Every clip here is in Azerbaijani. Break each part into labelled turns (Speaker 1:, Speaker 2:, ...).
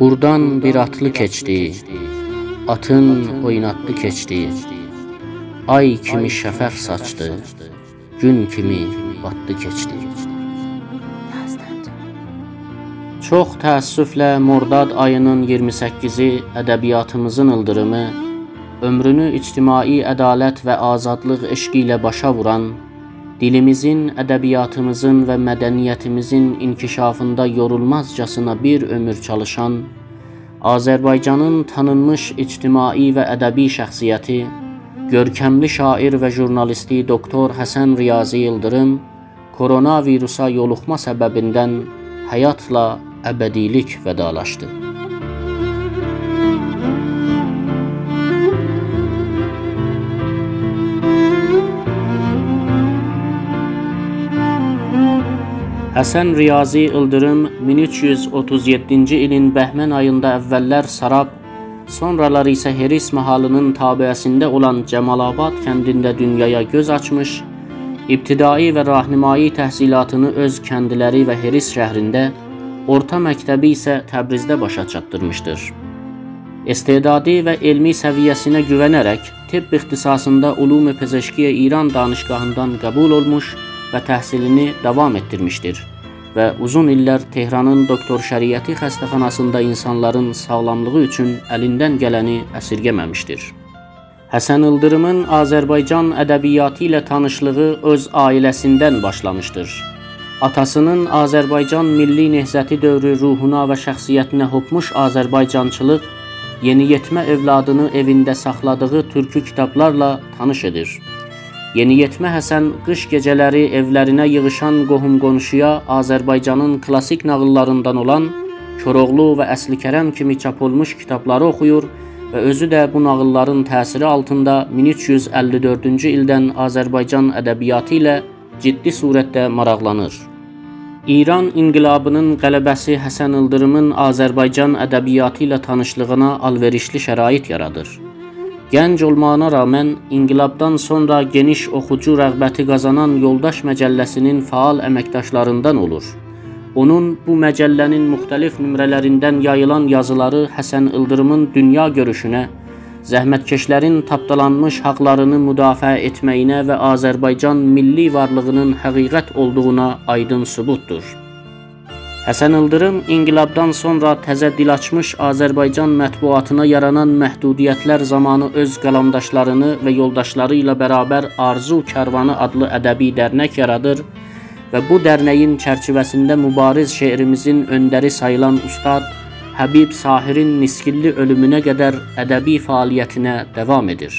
Speaker 1: Burdan bir atlı keçdi, atın oynatdı keçdi. Ay kimi şəfəq saçdı, gün kimi batdı keçdi. Çox təəssüflə Mordad ayının 28-i ədəbiyyatımızın ildırımı, ömrünü ictimai ədalət və azadlıq eşqi ilə başa vuran dilimizin, ədəbiyyatımızın və mədəniyyətimizin inkişafında yorulmazcasına bir ömür çalışan, Azərbaycanın tanınmış ictimai və ədəbi şəxsiyyəti, görkəmli şair və jurnalisti doktor Həsən Riyazi Yıldırım koronavirusa yoluxma səbəbindən həyatla əbədilik vədalaşdı. Həsən Riyazi İldırım 1337-ci ilin bəhmən ayında əvvəllər Sarab, sonralar isə Heris mahalının tabiəsində olan Cəmalabad kəndində dünyaya göz açmış, ibtidai və rahnimai təhsilatını öz kəndiləri və Heris şəhrində, orta məktəbi isə Təbrizdə başa çatdırmışdır. İstedadi və elmi səviyyəsinə güvənərək tibb ixtisasında Ulum-i Pezeşkiyə İran danışgahından qəbul olmuş və təhsilini davam etdirmişdir və uzun illər Tehranın Doktor Şəriəti xəstəxanasında insanların sağlamlığı üçün əlindən gələni əsirgəməmişdir. Həsən İldırımın Azərbaycan ədəbiyyatı ilə tanışlığı öz ailəsindən başlamışdır. Atasının Azərbaycan milli nehzəti dövrü ruhuna və şəxsiyyətinə hopmuş Azərbaycançılıq yeniyetmə övladını evində saxladığı türkü kitablarla tanış edir. Yeniyetmə Həsən qış gecələri evlərinə yığışan qohum-qonşuya Azərbaycanın klassik nağıllarından olan Koroğlu və Əsli Kərəm kimi çap olmuş kitabları oxuyur və özü də bu nağılların təsiri altında 1354-cü ildən Azərbaycan ədəbiyyatı ilə ciddi surətdə maraqlanır. İran inqilabının qələbəsi Həsən İldırımın Azərbaycan ədəbiyyatı ilə tanışlığına alverişli şərait yaradır. Gənc olmağına rağmen inqilabdan sonra geniş oxucu rəğbəti qazanan Yoldaş məcəlləsinin faal əməkdaşlarından olur. Onun bu məcəllənin müxtəlif nömrələrindən yayılan yazıları Həsən İldırımın dünya görüşünə, zəhmətkeşlərin tapdalanmış haqlarını müdafiə etməyinə və Azərbaycan milli varlığının həqiqət olduğuna aydın sübutdur. Həsən İldırım inqilabdan sonra təzə dil açmış Azərbaycan mətbuatına yaranan məhdudiyyətlər zamanı öz qalamdaşlarını və yoldaşları ilə bərabər Arzu Kərvanı adlı ədəbi dərnək yaradır və bu dərnəyin çərçivəsində mübariz şeirimizin öndəri sayılan ustad Həbib Sahirin Niskilli ölümünə qədər ədəbi fəaliyyətinə davam edir.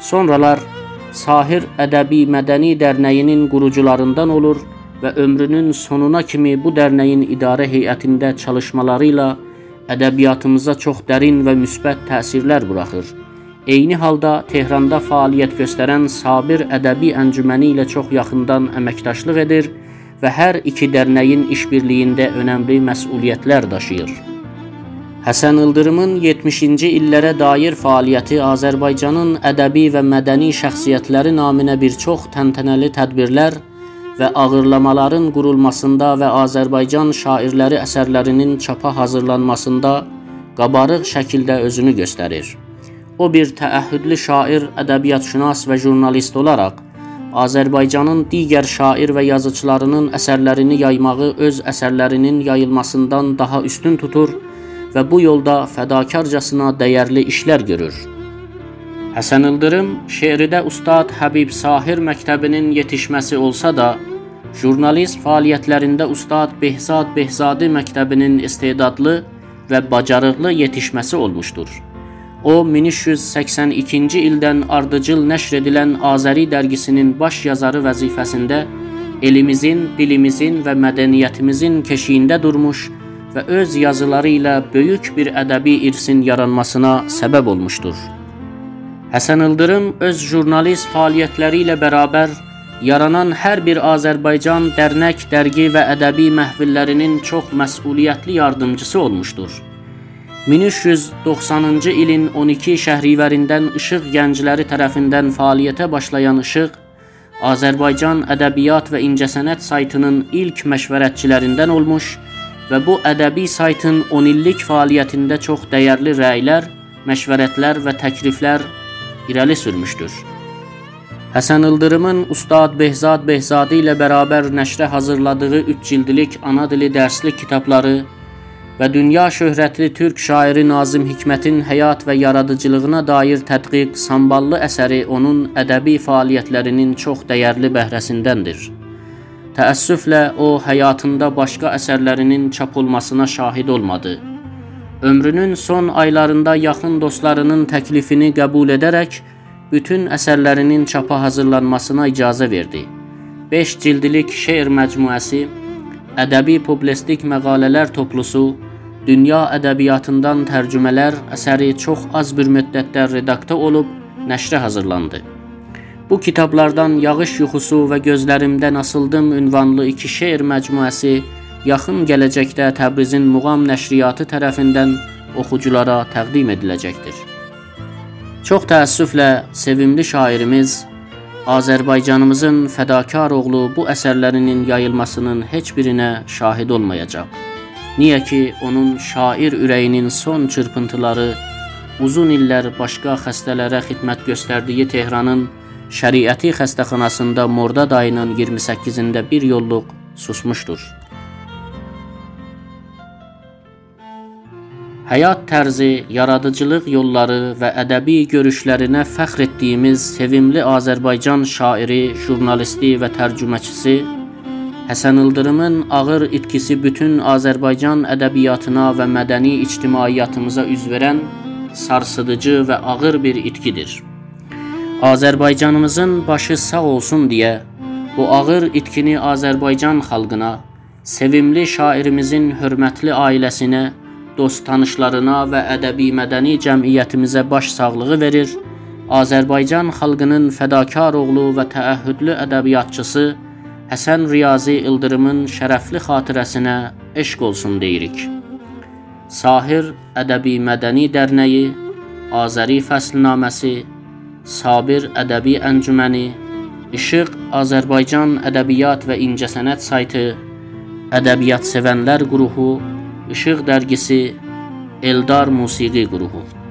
Speaker 1: Sonralar Sahir Ədəbi Mədəni Dərnəyinin qurucularından olur və ömrünün sonuna kimi bu dərnəyin idarə heyətində çalışmaları ilə ədəbiyyatımıza çox dərin və müsbət təsirlər buraxır. Eyni halda Tehranda fəaliyyət göstərən Sabir Ədəbi Əncüməni ilə çox yaxından əməkdaşlıq edir və hər iki dərnəyin işbirliyində önəmli məsuliyyətlər daşıyır. Həsən İldırımın 70-ci illərə dair fəaliyyəti Azərbaycanın ədəbi və mədəni şəxsiyyətləri naminə bir çox təntənəli tədbirlər və ağırlamaların qurulmasında və Azərbaycan şairləri əsərlərinin çapa hazırlanmasında qabarıq şəkildə özünü göstərir. O bir təəhhüdlü şair, ədəbiyyatşünas və jurnalist olaraq Azərbaycanın digər şair və yazıçılarının əsərlərini yaymağı öz əsərlərinin yayılmasından daha üstün tutur və bu yolda fədakarcasına dəyərli işlər görür. Həsən İldırım şeirdə Ustad Həbib Sahir məktəbinin yetişməsi olsa da, jurnalist fəaliyyətlərində Ustad Behzad Behzadi məktəbinin istedadlı və bacarıqlı yetişməsi olmuşdur. O 1382-ci ildən ardıcıl nəşr edilən Azəri dərgisinin baş yazarı vəzifəsində elimizin, dilimizin və mədəniyyətimizin keşiyində durmuş və öz yazıları ilə böyük bir ədəbi irsin yaranmasına səbəb olmuşdur. Həsən İldırım öz jurnalist fəaliyyətləri ilə bərabər yaranan hər bir Azərbaycan dərnək, dərgi və ədəbi məhfillərinin çox məsuliyyətli yardımcısı olmuşdur. 1390-cı ilin 12 şəhrivərindən İşıq gəncləri tərəfindən fəaliyyətə başlayan İşıq Azərbaycan ədəbiyyat və incəsənət saytının ilk məşvərətçilərindən olmuş və bu ədəbi saytın 10 illik fəaliyyətində çox dəyərli rəylər, məşvərətlər və təkliflər irəli sürmüşdür. Həsən İldırımın Ustad Behzad Behzadi ilə bərabər nəşrə hazırladığı 3 cildlik ana dili dərslik kitabları və dünya şöhrətli türk şairi Nazim Hikmətin həyat və yaradıcılığına dair tədqiq samballı əsəri onun ədəbi fəaliyyətlərinin çox dəyərli bəhrəsindəndir. Təəssüflə o həyatında başqa əsərlərinin çap olmasına şahid olmadı. Ömrünün son aylarında yaxın dostlarının təklifini qəbul edərək bütün əsərlərinin çapa hazırlanmasına icazə verdi. 5 cildlik şeir məcmuəsi, ədəbi publistik məqalələr toplusu, dünya ədəbiyyatından tərcümələr əsəri çox az bir müddətdə redaktə olub nəşrə hazırlandı. Bu kitablardan Yağış yuxusu və Gözlərimdə nasıldım ünvanlı iki şeir məcmuəsi yaxın gələcəkdə Təbrizin Muğam nəşriyyatı tərəfindən oxuculara təqdim ediləcəkdir. Çox təəssüflə sevimli şairimiz Azərbaycanımızın fədakar oğlu bu əsərlərinin yayılmasının heç birinə şahid olmayacaq. Niyə ki, onun şair ürəyinin son çırpıntıları uzun illər başqa xəstələrə xidmət göstərdiyi Tehranın şəriəti xəstəxanasında Mordad ayının 28-də bir yolluq susmuşdur. Həyat tərzi, yaradıcılıq yolları və ədəbi görüşlərinə fəxr etdiyimiz sevimli Azərbaycan şairi, jurnalisti və tərcüməçisi Həsən İldırımın ağır itkisi bütün Azərbaycan ədəbiyyatına və mədəni ictimaiyyatımıza üz verən sarsıdıcı və ağır bir itkidir. Azərbaycanımızın başı sağ olsun deyə bu ağır itkini Azərbaycan xalqına, sevimli şairimizin hörmətli ailəsinə, dost tanışlarına və ədəbi mədəni cəmiyyətimizə baş sağlığı verir. Azərbaycan xalqının fədakar oğlu və təəhhüdlü ədəbiyyatçısı Həsən Riyazi İldırımın şərəfli xatirəsinə eşq olsun deyirik. Sahir Ədəbi Mədəni Dərnəyi Azəri fəslnaməsi Sabir Ədəbi Əncüməni, İşıq Azərbaycan Ədəbiyyat və İncəsənət saytı, Ədəbiyyat sevənlər qrupu, İşıq dərgisi, Eldar Musiqi qrupu.